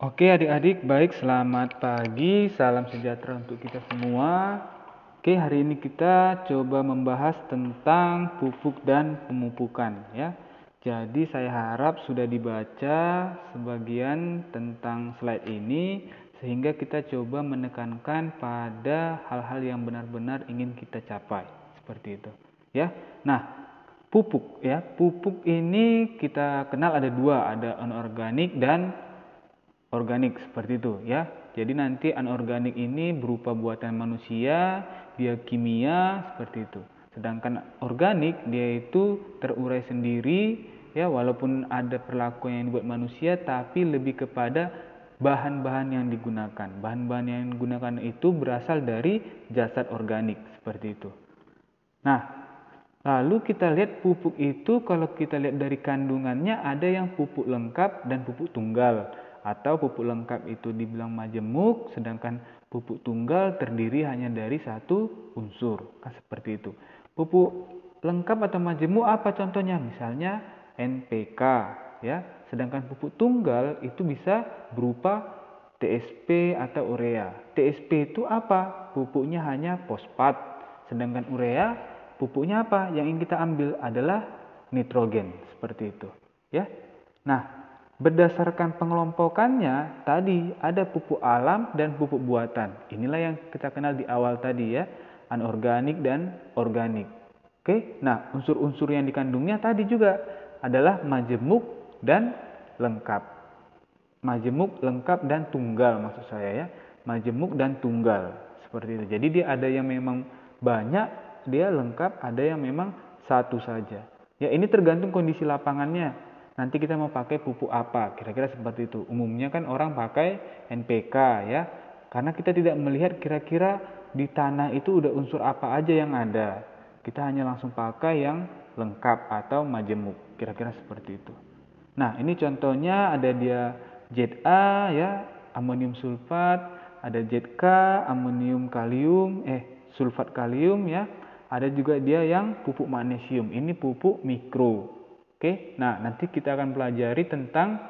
Oke adik-adik, baik selamat pagi, salam sejahtera untuk kita semua. Oke, hari ini kita coba membahas tentang pupuk dan pemupukan ya. Jadi saya harap sudah dibaca sebagian tentang slide ini sehingga kita coba menekankan pada hal-hal yang benar-benar ingin kita capai seperti itu ya. Nah, pupuk ya. Pupuk ini kita kenal ada dua, ada anorganik dan organik seperti itu ya. Jadi nanti anorganik ini berupa buatan manusia, dia kimia seperti itu. Sedangkan organik dia itu terurai sendiri ya walaupun ada perlakuan yang dibuat manusia tapi lebih kepada bahan-bahan yang digunakan. Bahan-bahan yang digunakan itu berasal dari jasad organik seperti itu. Nah, lalu kita lihat pupuk itu kalau kita lihat dari kandungannya ada yang pupuk lengkap dan pupuk tunggal atau pupuk lengkap itu dibilang majemuk sedangkan pupuk tunggal terdiri hanya dari satu unsur. Kan seperti itu. Pupuk lengkap atau majemuk apa contohnya? Misalnya NPK ya. Sedangkan pupuk tunggal itu bisa berupa TSP atau urea. TSP itu apa? Pupuknya hanya fosfat. Sedangkan urea pupuknya apa? Yang ingin kita ambil adalah nitrogen. Seperti itu ya. Nah Berdasarkan pengelompokannya, tadi ada pupuk alam dan pupuk buatan. Inilah yang kita kenal di awal tadi ya, anorganik dan organik. Oke, nah unsur-unsur yang dikandungnya tadi juga adalah majemuk dan lengkap. Majemuk, lengkap dan tunggal maksud saya ya. Majemuk dan tunggal seperti itu. Jadi dia ada yang memang banyak, dia lengkap, ada yang memang satu saja. Ya ini tergantung kondisi lapangannya nanti kita mau pakai pupuk apa? Kira-kira seperti itu. Umumnya kan orang pakai NPK ya. Karena kita tidak melihat kira-kira di tanah itu udah unsur apa aja yang ada. Kita hanya langsung pakai yang lengkap atau majemuk. Kira-kira seperti itu. Nah ini contohnya ada dia ZA ya amonium sulfat. Ada ZK amonium kalium eh sulfat kalium ya. Ada juga dia yang pupuk magnesium. Ini pupuk mikro Oke, nah nanti kita akan pelajari tentang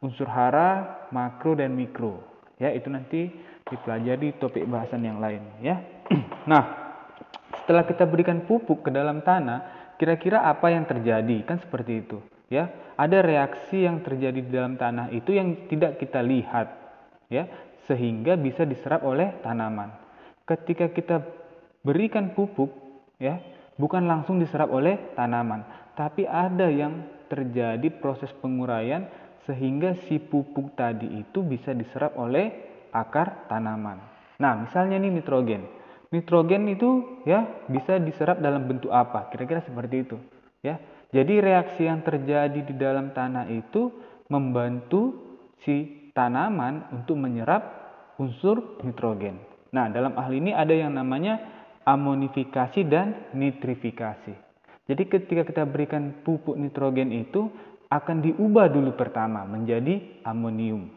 unsur hara, makro dan mikro. Ya, itu nanti dipelajari topik bahasan yang lain ya. nah, setelah kita berikan pupuk ke dalam tanah, kira-kira apa yang terjadi? Kan seperti itu, ya. Ada reaksi yang terjadi di dalam tanah itu yang tidak kita lihat, ya, sehingga bisa diserap oleh tanaman. Ketika kita berikan pupuk, ya, bukan langsung diserap oleh tanaman, tapi ada yang terjadi proses penguraian sehingga si pupuk tadi itu bisa diserap oleh akar tanaman. Nah, misalnya ini nitrogen. Nitrogen itu ya bisa diserap dalam bentuk apa? Kira-kira seperti itu, ya. Jadi reaksi yang terjadi di dalam tanah itu membantu si tanaman untuk menyerap unsur nitrogen. Nah, dalam hal ini ada yang namanya amonifikasi dan nitrifikasi. Jadi ketika kita berikan pupuk nitrogen itu akan diubah dulu pertama menjadi amonium.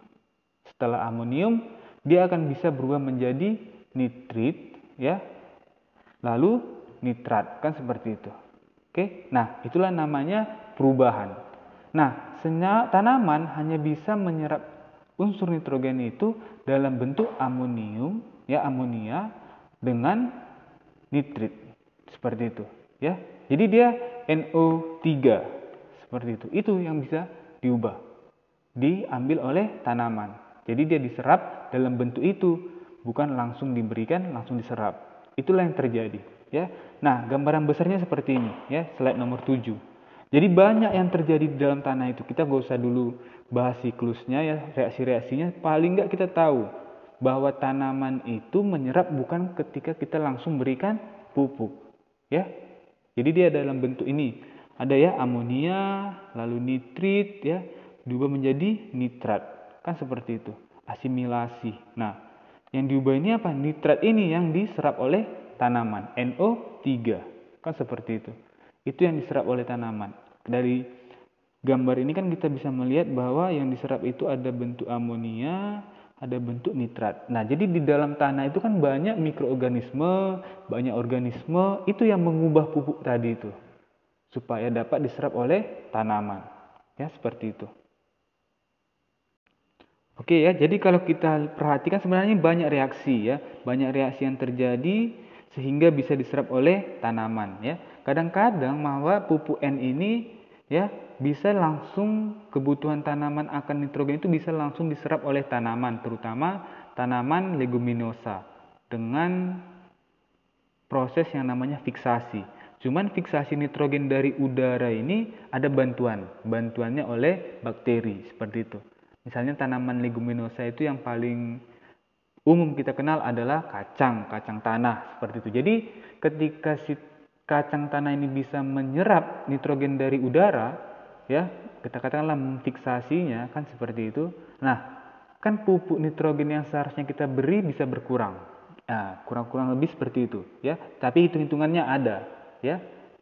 Setelah amonium dia akan bisa berubah menjadi nitrit ya. Lalu nitrat kan seperti itu. Oke. Nah, itulah namanya perubahan. Nah, tanaman hanya bisa menyerap unsur nitrogen itu dalam bentuk amonium ya amonia dengan nitrit seperti itu ya jadi dia NO3 seperti itu. Itu yang bisa diubah. Diambil oleh tanaman. Jadi dia diserap dalam bentuk itu, bukan langsung diberikan, langsung diserap. Itulah yang terjadi, ya. Nah, gambaran besarnya seperti ini, ya, slide nomor 7. Jadi banyak yang terjadi di dalam tanah itu. Kita gak usah dulu bahas siklusnya ya, reaksi-reaksinya. Paling nggak kita tahu bahwa tanaman itu menyerap bukan ketika kita langsung berikan pupuk. Ya, jadi dia dalam bentuk ini. Ada ya amonia, lalu nitrit ya, diubah menjadi nitrat. Kan seperti itu. Asimilasi. Nah, yang diubah ini apa? Nitrat ini yang diserap oleh tanaman. NO3. Kan seperti itu. Itu yang diserap oleh tanaman. Dari gambar ini kan kita bisa melihat bahwa yang diserap itu ada bentuk amonia, ada bentuk nitrat. Nah, jadi di dalam tanah itu kan banyak mikroorganisme, banyak organisme itu yang mengubah pupuk tadi itu supaya dapat diserap oleh tanaman. Ya, seperti itu. Oke ya, jadi kalau kita perhatikan sebenarnya banyak reaksi ya, banyak reaksi yang terjadi sehingga bisa diserap oleh tanaman ya. Kadang-kadang bahwa pupuk N ini ya bisa langsung kebutuhan tanaman akan nitrogen itu bisa langsung diserap oleh tanaman, terutama tanaman leguminosa dengan proses yang namanya fiksasi. Cuman fiksasi nitrogen dari udara ini ada bantuan, bantuannya oleh bakteri seperti itu. Misalnya tanaman leguminosa itu yang paling umum kita kenal adalah kacang, kacang tanah seperti itu. Jadi ketika si kacang tanah ini bisa menyerap nitrogen dari udara, ya kita katakanlah memfiksasinya kan seperti itu. Nah, kan pupuk nitrogen yang seharusnya kita beri bisa berkurang. Nah, kurang-kurang lebih seperti itu, ya. Tapi hitung-hitungannya ada, ya.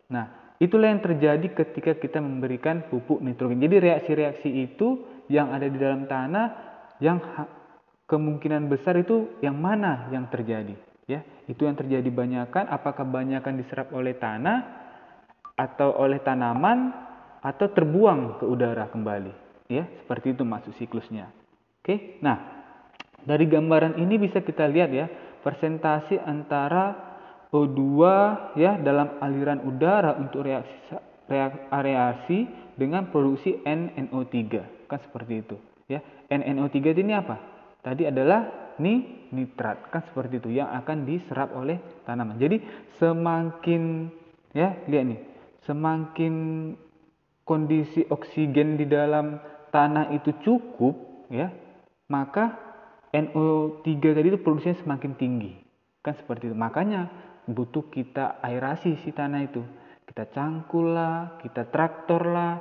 Nah, itulah yang terjadi ketika kita memberikan pupuk nitrogen. Jadi reaksi-reaksi itu yang ada di dalam tanah yang kemungkinan besar itu yang mana yang terjadi ya itu yang terjadi banyakan apakah banyakan diserap oleh tanah atau oleh tanaman atau terbuang ke udara kembali. Ya seperti itu masuk siklusnya. Oke nah dari gambaran ini bisa kita lihat ya persentase antara O2 ya dalam aliran udara untuk reaksi reaksi dengan produksi NNO3 kan seperti itu ya. NNO3 ini apa? Tadi adalah ni nitrat. Kan seperti itu yang akan diserap oleh tanaman. Jadi semakin ya lihat nih. Semakin kondisi oksigen di dalam tanah itu cukup ya maka NO3 tadi itu produksinya semakin tinggi. Kan seperti itu. Makanya butuh kita aerasi si tanah itu. Kita cangkul lah kita traktor lah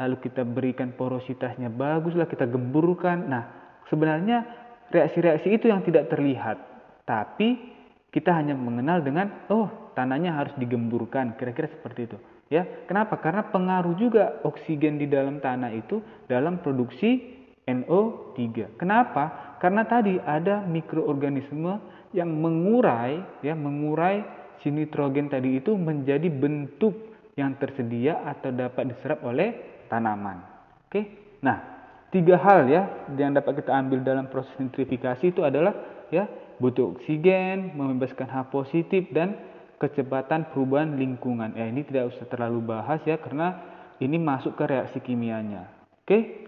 lalu kita berikan porositasnya baguslah kita gemburkan. Nah sebenarnya reaksi-reaksi itu yang tidak terlihat. Tapi kita hanya mengenal dengan oh tanahnya harus digemburkan. Kira-kira seperti itu ya kenapa? Karena pengaruh juga oksigen di dalam tanah itu dalam produksi NO3 kenapa? Karena tadi ada mikroorganisme yang mengurai ya mengurai si nitrogen tadi itu menjadi bentuk yang tersedia atau dapat diserap oleh tanaman. Oke, nah tiga hal ya yang dapat kita ambil dalam proses nitrifikasi itu adalah ya butuh oksigen, membebaskan H positif dan kecepatan perubahan lingkungan. Ya ini tidak usah terlalu bahas ya karena ini masuk ke reaksi kimianya. Oke,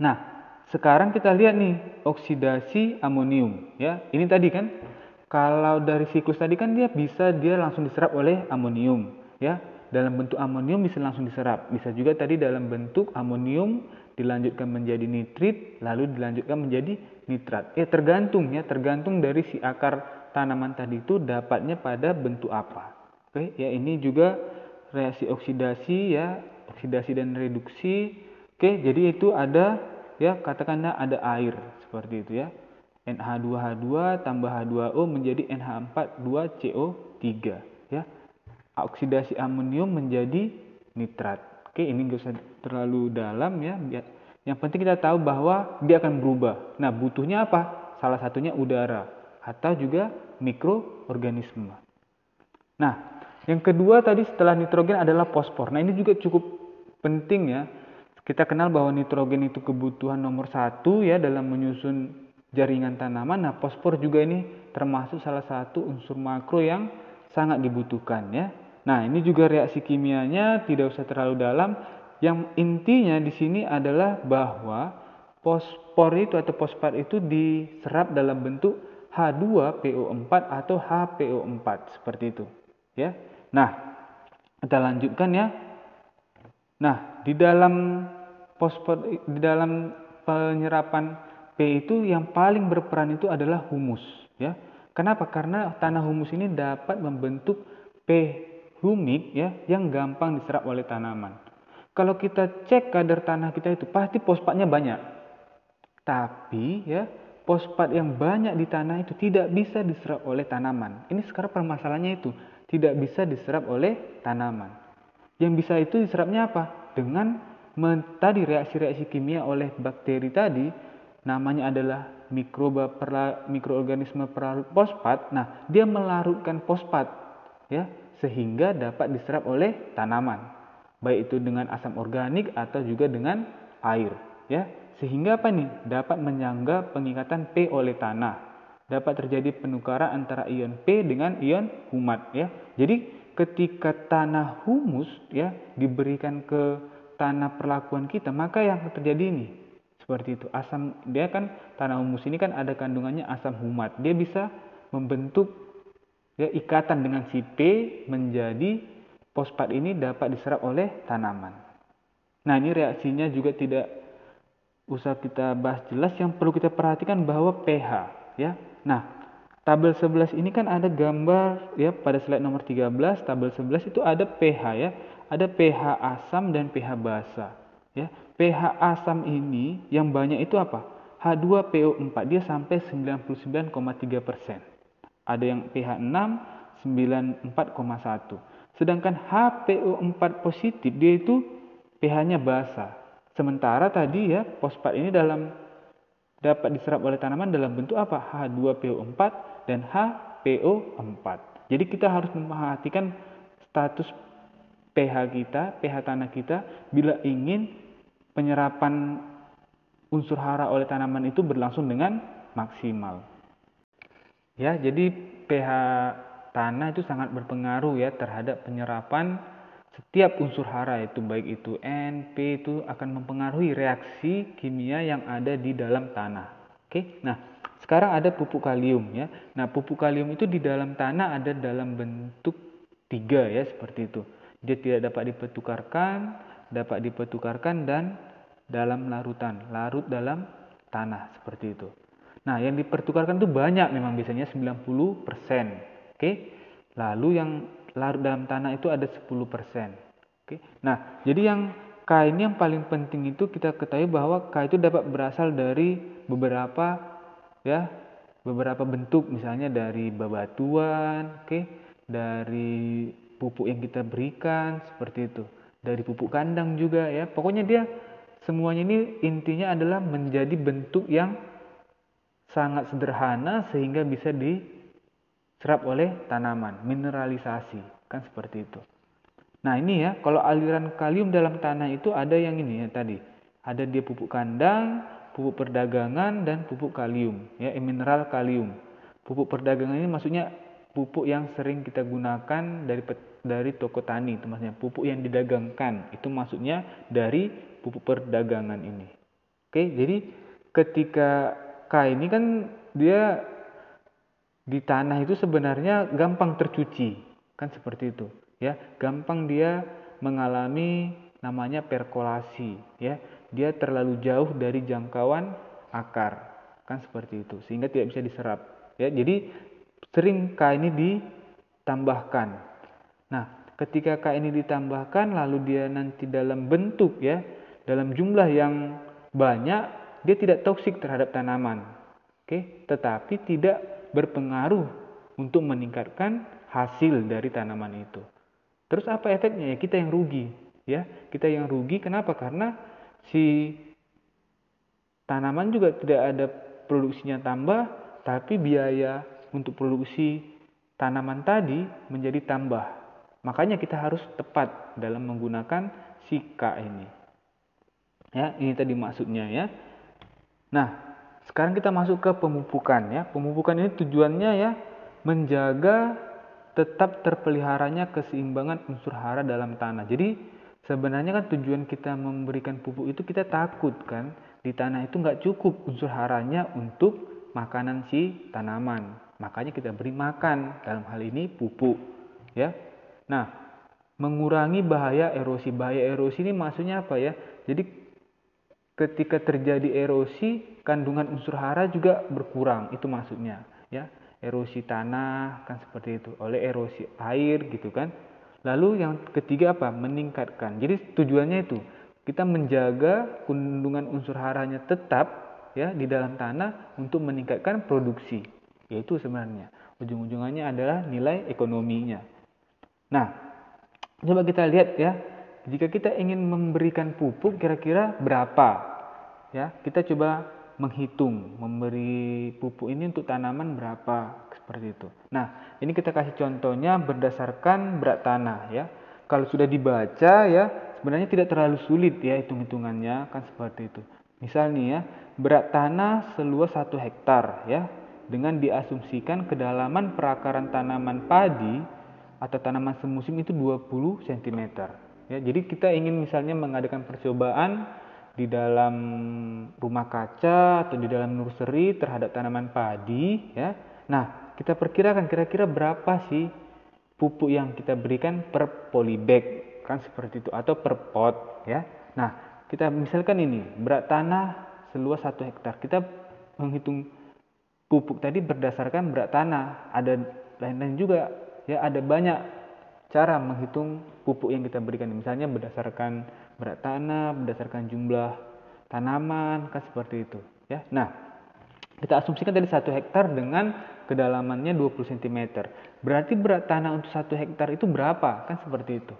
nah sekarang kita lihat nih oksidasi amonium ya ini tadi kan kalau dari siklus tadi kan dia bisa dia langsung diserap oleh amonium ya dalam bentuk amonium bisa langsung diserap. Bisa juga tadi dalam bentuk amonium dilanjutkan menjadi nitrit, lalu dilanjutkan menjadi nitrat. Ya tergantung ya, tergantung dari si akar tanaman tadi itu dapatnya pada bentuk apa. Oke, ya ini juga reaksi oksidasi ya, oksidasi dan reduksi. Oke, jadi itu ada ya katakanlah ada air seperti itu ya. NH2H2 tambah H2O menjadi NH42CO3 ya oksidasi amonium menjadi nitrat. Oke, ini nggak usah terlalu dalam ya. Yang penting kita tahu bahwa dia akan berubah. Nah, butuhnya apa? Salah satunya udara atau juga mikroorganisme. Nah, yang kedua tadi setelah nitrogen adalah fosfor. Nah, ini juga cukup penting ya. Kita kenal bahwa nitrogen itu kebutuhan nomor satu ya dalam menyusun jaringan tanaman. Nah, fosfor juga ini termasuk salah satu unsur makro yang sangat dibutuhkan ya. Nah, ini juga reaksi kimianya tidak usah terlalu dalam. Yang intinya di sini adalah bahwa fosfor itu atau fosfat itu diserap dalam bentuk H2PO4 atau HPO4 seperti itu, ya. Nah, kita lanjutkan ya. Nah, di dalam fosfor di dalam penyerapan P itu yang paling berperan itu adalah humus, ya. Kenapa? Karena tanah humus ini dapat membentuk P humik ya yang gampang diserap oleh tanaman. Kalau kita cek kadar tanah kita itu pasti fosfatnya banyak. Tapi ya fosfat yang banyak di tanah itu tidak bisa diserap oleh tanaman. Ini sekarang permasalahannya itu tidak bisa diserap oleh tanaman. Yang bisa itu diserapnya apa? Dengan tadi reaksi-reaksi kimia oleh bakteri tadi namanya adalah mikroba perla, mikroorganisme perlarut fosfat. Nah, dia melarutkan fosfat ya sehingga dapat diserap oleh tanaman baik itu dengan asam organik atau juga dengan air ya Sehingga apa nih? Dapat menyangga pengikatan P oleh tanah. Dapat terjadi penukaran antara ion P dengan ion humat ya. Jadi ketika tanah humus ya diberikan ke tanah perlakuan kita, maka yang terjadi ini seperti itu. Asam dia kan tanah humus ini kan ada kandungannya asam humat. Dia bisa membentuk ya ikatan dengan si P menjadi fosfat ini dapat diserap oleh tanaman. Nah, ini reaksinya juga tidak usah kita bahas jelas yang perlu kita perhatikan bahwa pH ya. Nah, tabel 11 ini kan ada gambar ya pada slide nomor 13, tabel 11 itu ada pH ya. Ada pH asam dan pH basa ya. pH asam ini yang banyak itu apa? H2PO4 dia sampai 99,3 persen. Ada yang pH 6 94,1. Sedangkan HPO4 positif dia itu pH-nya basa. Sementara tadi ya fosfat ini dalam dapat diserap oleh tanaman dalam bentuk apa? H2PO4 dan HPO4. Jadi kita harus memperhatikan status pH kita, pH tanah kita bila ingin penyerapan unsur hara oleh tanaman itu berlangsung dengan maksimal. Ya, jadi pH tanah itu sangat berpengaruh ya terhadap penyerapan setiap unsur hara itu baik itu N, P itu akan mempengaruhi reaksi kimia yang ada di dalam tanah. Oke. Nah, sekarang ada pupuk kalium ya. Nah, pupuk kalium itu di dalam tanah ada dalam bentuk tiga ya seperti itu. Dia tidak dapat dipertukarkan, dapat dipertukarkan dan dalam larutan, larut dalam tanah seperti itu. Nah, yang dipertukarkan itu banyak memang biasanya 90%. Oke. Lalu yang larut dalam tanah itu ada 10%. Oke. Nah, jadi yang K ini yang paling penting itu kita ketahui bahwa K itu dapat berasal dari beberapa ya, beberapa bentuk misalnya dari bebatuan, oke, dari pupuk yang kita berikan seperti itu. Dari pupuk kandang juga ya. Pokoknya dia semuanya ini intinya adalah menjadi bentuk yang sangat sederhana sehingga bisa diserap oleh tanaman, mineralisasi, kan seperti itu. Nah ini ya, kalau aliran kalium dalam tanah itu ada yang ini ya tadi. Ada dia pupuk kandang, pupuk perdagangan, dan pupuk kalium. Ya, mineral kalium. Pupuk perdagangan ini maksudnya pupuk yang sering kita gunakan dari dari toko tani, itu maksudnya pupuk yang didagangkan. Itu maksudnya dari pupuk perdagangan ini. Oke, jadi ketika K ini kan dia di tanah itu sebenarnya gampang tercuci, kan seperti itu ya. Gampang dia mengalami namanya perkolasi ya. Dia terlalu jauh dari jangkauan akar. Kan seperti itu sehingga tidak bisa diserap ya. Jadi sering K ini ditambahkan. Nah ketika K ini ditambahkan lalu dia nanti dalam bentuk ya dalam jumlah yang banyak dia tidak toksik terhadap tanaman. Oke? Tetapi tidak berpengaruh untuk meningkatkan hasil dari tanaman itu Terus apa efeknya? Ya kita yang rugi, ya. Kita yang rugi kenapa? Karena si tanaman juga tidak ada produksinya tambah, tapi biaya untuk produksi tanaman tadi menjadi tambah. Makanya kita harus tepat dalam menggunakan si K ini. Ya, ini tadi maksudnya ya. Nah, sekarang kita masuk ke pemupukan ya. Pemupukan ini tujuannya ya menjaga tetap terpeliharanya keseimbangan unsur hara dalam tanah. Jadi sebenarnya kan tujuan kita memberikan pupuk itu kita takut kan di tanah itu nggak cukup unsur haranya untuk makanan si tanaman. Makanya kita beri makan dalam hal ini pupuk, ya. Nah, mengurangi bahaya erosi. Bahaya erosi ini maksudnya apa ya? Jadi ketika terjadi erosi, kandungan unsur hara juga berkurang. Itu maksudnya, ya. Erosi tanah kan seperti itu. Oleh erosi air gitu kan. Lalu yang ketiga apa? Meningkatkan. Jadi tujuannya itu kita menjaga kandungan unsur haranya tetap ya di dalam tanah untuk meningkatkan produksi. Yaitu sebenarnya. Ujung-ujungannya adalah nilai ekonominya. Nah coba kita lihat ya jika kita ingin memberikan pupuk kira-kira berapa ya kita coba menghitung memberi pupuk ini untuk tanaman berapa seperti itu. Nah, ini kita kasih contohnya berdasarkan berat tanah ya. Kalau sudah dibaca ya, sebenarnya tidak terlalu sulit ya hitung-hitungannya kan seperti itu. Misal nih ya, berat tanah seluas 1 hektar ya, dengan diasumsikan kedalaman perakaran tanaman padi atau tanaman semusim itu 20 cm. Ya, jadi kita ingin misalnya mengadakan percobaan di dalam rumah kaca atau di dalam nursery terhadap tanaman padi ya. Nah, kita perkirakan kira-kira berapa sih pupuk yang kita berikan per polybag kan seperti itu atau per pot ya. Nah, kita misalkan ini berat tanah seluas satu hektar. Kita menghitung pupuk tadi berdasarkan berat tanah. Ada lain-lain juga ya ada banyak cara menghitung pupuk yang kita berikan. Misalnya berdasarkan berat tanah, berdasarkan jumlah tanaman kan seperti itu ya. Nah, kita asumsikan tadi satu hektar dengan kedalamannya 20 cm. Berarti berat tanah untuk satu hektar itu berapa? Kan seperti itu.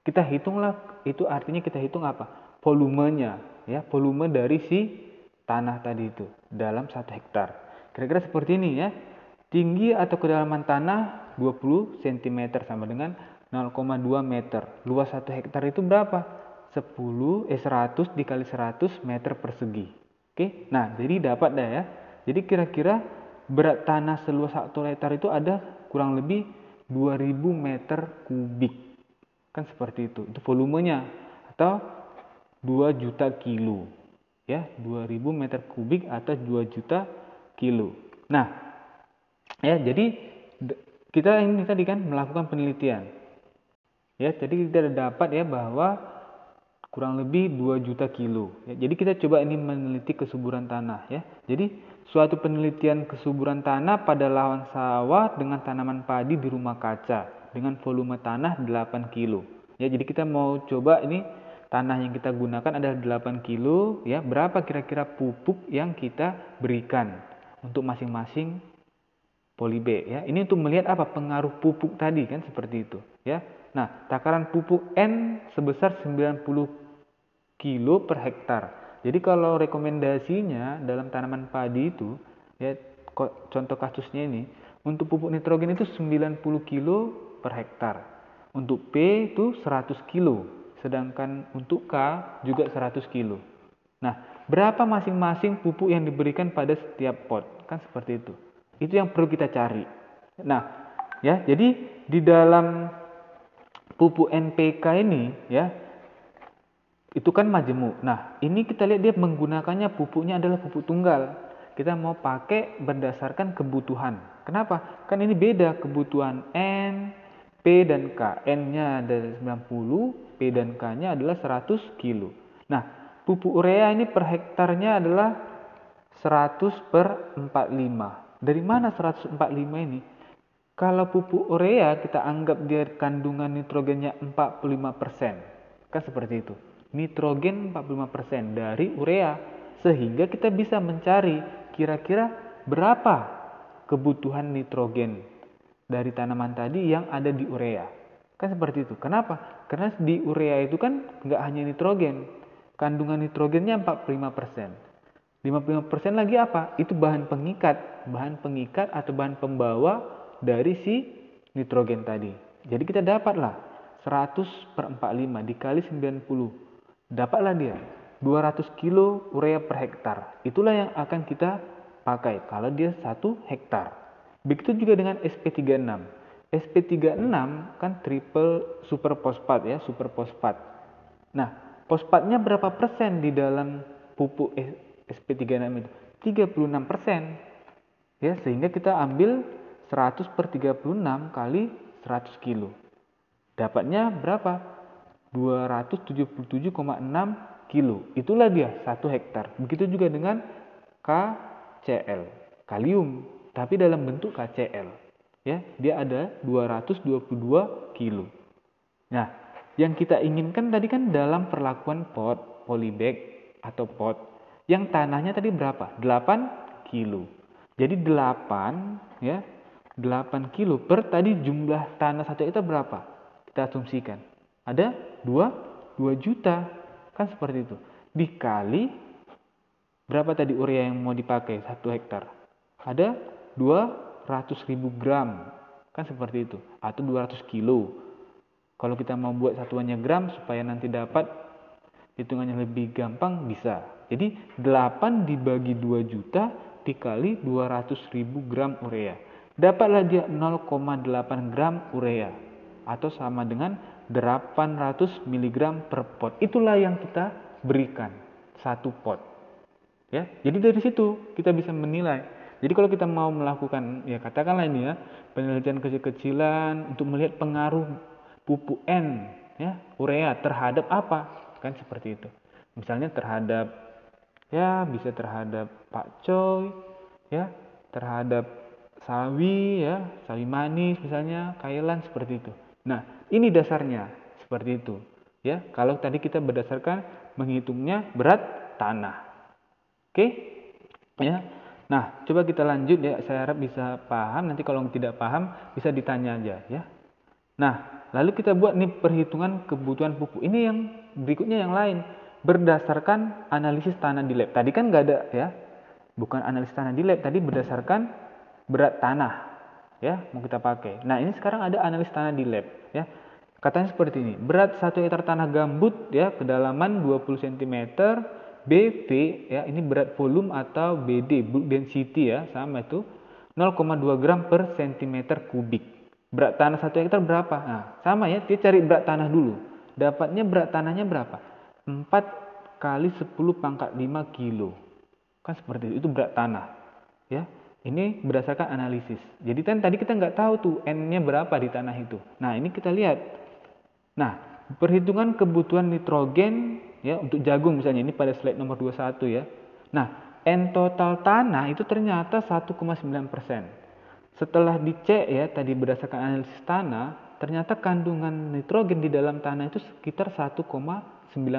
Kita hitunglah, itu artinya kita hitung apa? Volumenya, ya, volume dari si tanah tadi itu dalam satu hektar. Kira-kira seperti ini ya. Tinggi atau kedalaman tanah 20 cm sama dengan 0,2 meter. Luas satu hektar itu berapa? 10 eh 100 dikali 100 meter persegi. Oke. Nah, jadi dapat dah ya. Jadi kira-kira berat tanah seluas satu hektar itu ada kurang lebih 2000 meter kubik kan seperti itu itu volumenya atau 2 juta kilo ya 2000 meter kubik atau 2 juta kilo nah ya jadi kita ini tadi kan melakukan penelitian ya jadi kita dapat ya bahwa kurang lebih 2 juta kilo ya, jadi kita coba ini meneliti kesuburan tanah ya jadi suatu penelitian kesuburan tanah pada lahan sawah dengan tanaman padi di rumah kaca dengan volume tanah 8 kilo. Ya, jadi kita mau coba ini tanah yang kita gunakan adalah 8 kilo ya. Berapa kira-kira pupuk yang kita berikan untuk masing-masing polibe ya. Ini untuk melihat apa pengaruh pupuk tadi kan seperti itu ya. Nah, takaran pupuk N sebesar 90 kilo per hektar. Jadi kalau rekomendasinya dalam tanaman padi itu ya contoh kasusnya ini untuk pupuk nitrogen itu 90 kilo per hektar. Untuk P itu 100 kilo, sedangkan untuk K juga 100 kilo. Nah, berapa masing-masing pupuk yang diberikan pada setiap pot? Kan seperti itu. Itu yang perlu kita cari. Nah, ya, jadi di dalam pupuk NPK ini ya itu kan majemuk. Nah, ini kita lihat dia menggunakannya pupuknya adalah pupuk tunggal. Kita mau pakai berdasarkan kebutuhan. Kenapa? Kan ini beda kebutuhan N, P dan K. N-nya adalah 90, P dan K-nya adalah 100 kilo. Nah, pupuk urea ini per hektarnya adalah 100 per 45. Dari mana 145 ini? Kalau pupuk urea kita anggap dia kandungan nitrogennya 45%. Kan seperti itu. Nitrogen 45% dari urea. Sehingga kita bisa mencari kira-kira berapa kebutuhan nitrogen dari tanaman tadi yang ada di urea. Kan seperti itu. Kenapa? Karena di urea itu kan nggak hanya nitrogen. Kandungan nitrogennya 45%. 55% lagi apa? Itu bahan pengikat. Bahan pengikat atau bahan pembawa dari si nitrogen tadi. Jadi kita dapatlah 100 per 45 dikali 90. Dapatlah dia 200 kilo urea per hektar. Itulah yang akan kita pakai kalau dia satu hektar. Begitu juga dengan SP36. SP36 kan triple super fosfat ya, super fosfat. Nah, fosfatnya berapa persen di dalam pupuk SP36 itu? 36 persen. Ya, sehingga kita ambil 100 per 36 kali 100 kilo. Dapatnya berapa? 277,6 kilo. Itulah dia satu hektar. Begitu juga dengan KCl, kalium tapi dalam bentuk KCl. Ya, dia ada 222 kilo. Nah, yang kita inginkan tadi kan dalam perlakuan pot, polybag atau pot. Yang tanahnya tadi berapa? 8 kilo. Jadi 8 ya, 8 kilo per tadi jumlah tanah satu itu berapa? Kita asumsikan. Ada 2 2 juta. Kan seperti itu. Dikali berapa tadi urea yang mau dipakai satu hektar? Ada 200 ribu gram kan seperti itu atau 200 kilo kalau kita mau buat satuannya gram supaya nanti dapat hitungannya lebih gampang bisa Jadi 8 dibagi 2 juta dikali 200 ribu gram urea. Dapatlah dia 0,8 gram urea atau sama dengan 800 mg per pot. Itulah yang kita berikan satu pot. Ya, jadi dari situ kita bisa menilai. Jadi kalau kita mau melakukan ya katakanlah ini ya penelitian kecil-kecilan untuk melihat pengaruh pupuk N ya urea terhadap apa kan seperti itu. Misalnya terhadap ya bisa terhadap pakcoy ya terhadap sawi ya sawi manis misalnya kailan seperti itu. Nah ini dasarnya seperti itu ya kalau tadi kita berdasarkan menghitungnya berat tanah. Oke? Ya. Nah, coba kita lanjut ya. Saya harap bisa paham. Nanti kalau tidak paham bisa ditanya aja ya. Nah, lalu kita buat nih perhitungan kebutuhan pupuk. Ini yang berikutnya yang lain berdasarkan analisis tanah di lab. Tadi kan nggak ada ya. Bukan analisis tanah di lab, tadi berdasarkan berat tanah ya mau kita pakai. Nah, ini sekarang ada analisis tanah di lab ya. Katanya seperti ini. Berat 1 hektar tanah gambut ya kedalaman 20 cm BV ya ini berat volume atau BD bulk density ya sama itu 0,2 gram per cm kubik. Berat tanah satu hektar berapa? Nah, sama ya, dia cari berat tanah dulu. Dapatnya berat tanahnya berapa? 4 kali 10 pangkat 5 kilo. Kan seperti itu, itu berat tanah. Ya, ini berdasarkan analisis. Jadi kan tadi kita nggak tahu tuh N-nya berapa di tanah itu. Nah, ini kita lihat. Nah, perhitungan kebutuhan nitrogen ya untuk jagung misalnya ini pada slide nomor 21 ya. Nah, N total tanah itu ternyata 1,9 persen. Setelah dicek ya tadi berdasarkan analisis tanah, ternyata kandungan nitrogen di dalam tanah itu sekitar 1,9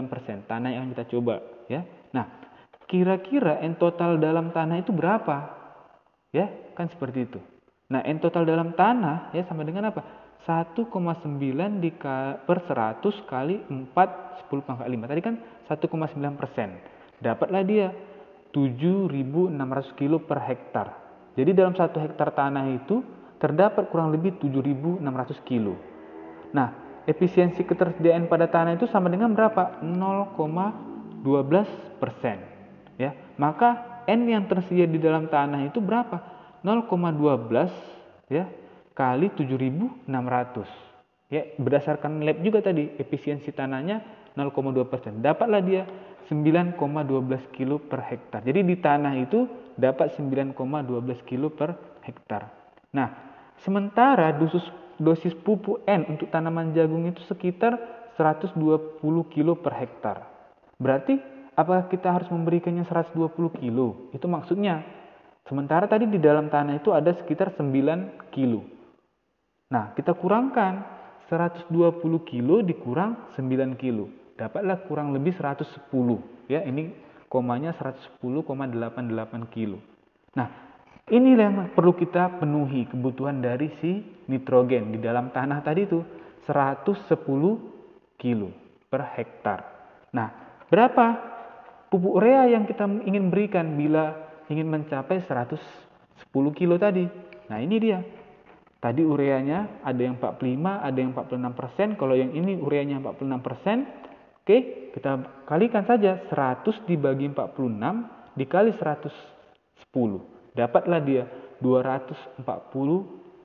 persen tanah yang kita coba ya. Nah, kira-kira N total dalam tanah itu berapa? Ya, kan seperti itu. Nah, N total dalam tanah ya sama dengan apa? 1,9 di per 100 kali 4 10 pangkat 5. Tadi kan 1,9 persen. Dapatlah dia 7.600 kilo per hektar. Jadi dalam satu hektar tanah itu terdapat kurang lebih 7.600 kilo. Nah, efisiensi ketersediaan pada tanah itu sama dengan berapa? 0,12 persen. Ya, maka N yang tersedia di dalam tanah itu berapa? 0,12 ya kali 7.600. Ya, berdasarkan lab juga tadi, efisiensi tanahnya 0,2%. Dapatlah dia 9,12 kilo per hektar. Jadi di tanah itu dapat 9,12 kilo per hektar. Nah, sementara dosis, dosis pupuk N untuk tanaman jagung itu sekitar 120 kilo per hektar. Berarti apakah kita harus memberikannya 120 kilo? Itu maksudnya. Sementara tadi di dalam tanah itu ada sekitar 9 kilo. Nah, kita kurangkan 120 kilo dikurang 9 kilo. Dapatlah kurang lebih 110. Ya, ini komanya 110,88 kilo. Nah, ini yang perlu kita penuhi kebutuhan dari si nitrogen di dalam tanah tadi itu 110 kilo per hektar. Nah, berapa pupuk urea yang kita ingin berikan bila ingin mencapai 110 kilo tadi? Nah, ini dia Tadi ureanya ada yang 45, ada yang 46 persen. Kalau yang ini ureanya 46 persen, oke, kita kalikan saja 100 dibagi 46 dikali 110. Dapatlah dia 240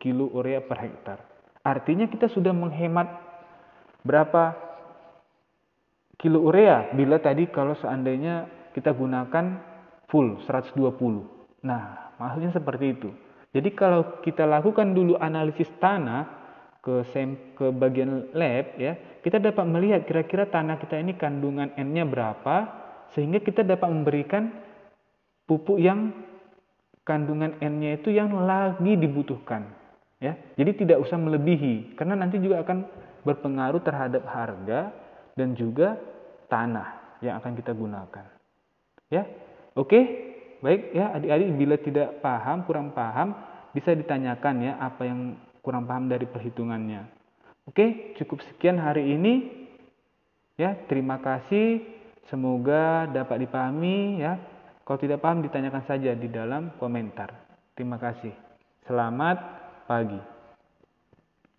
kilo urea per hektar. Artinya kita sudah menghemat berapa kilo urea bila tadi kalau seandainya kita gunakan full 120. Nah, maksudnya seperti itu. Jadi kalau kita lakukan dulu analisis tanah ke sem ke bagian lab ya, kita dapat melihat kira-kira tanah kita ini kandungan N-nya berapa sehingga kita dapat memberikan pupuk yang kandungan N-nya itu yang lagi dibutuhkan ya. Jadi tidak usah melebihi karena nanti juga akan berpengaruh terhadap harga dan juga tanah yang akan kita gunakan. Ya. Oke, Baik ya adik-adik bila tidak paham, kurang paham, bisa ditanyakan ya apa yang kurang paham dari perhitungannya. Oke, cukup sekian hari ini. Ya, terima kasih. Semoga dapat dipahami ya. Kalau tidak paham ditanyakan saja di dalam komentar. Terima kasih. Selamat pagi.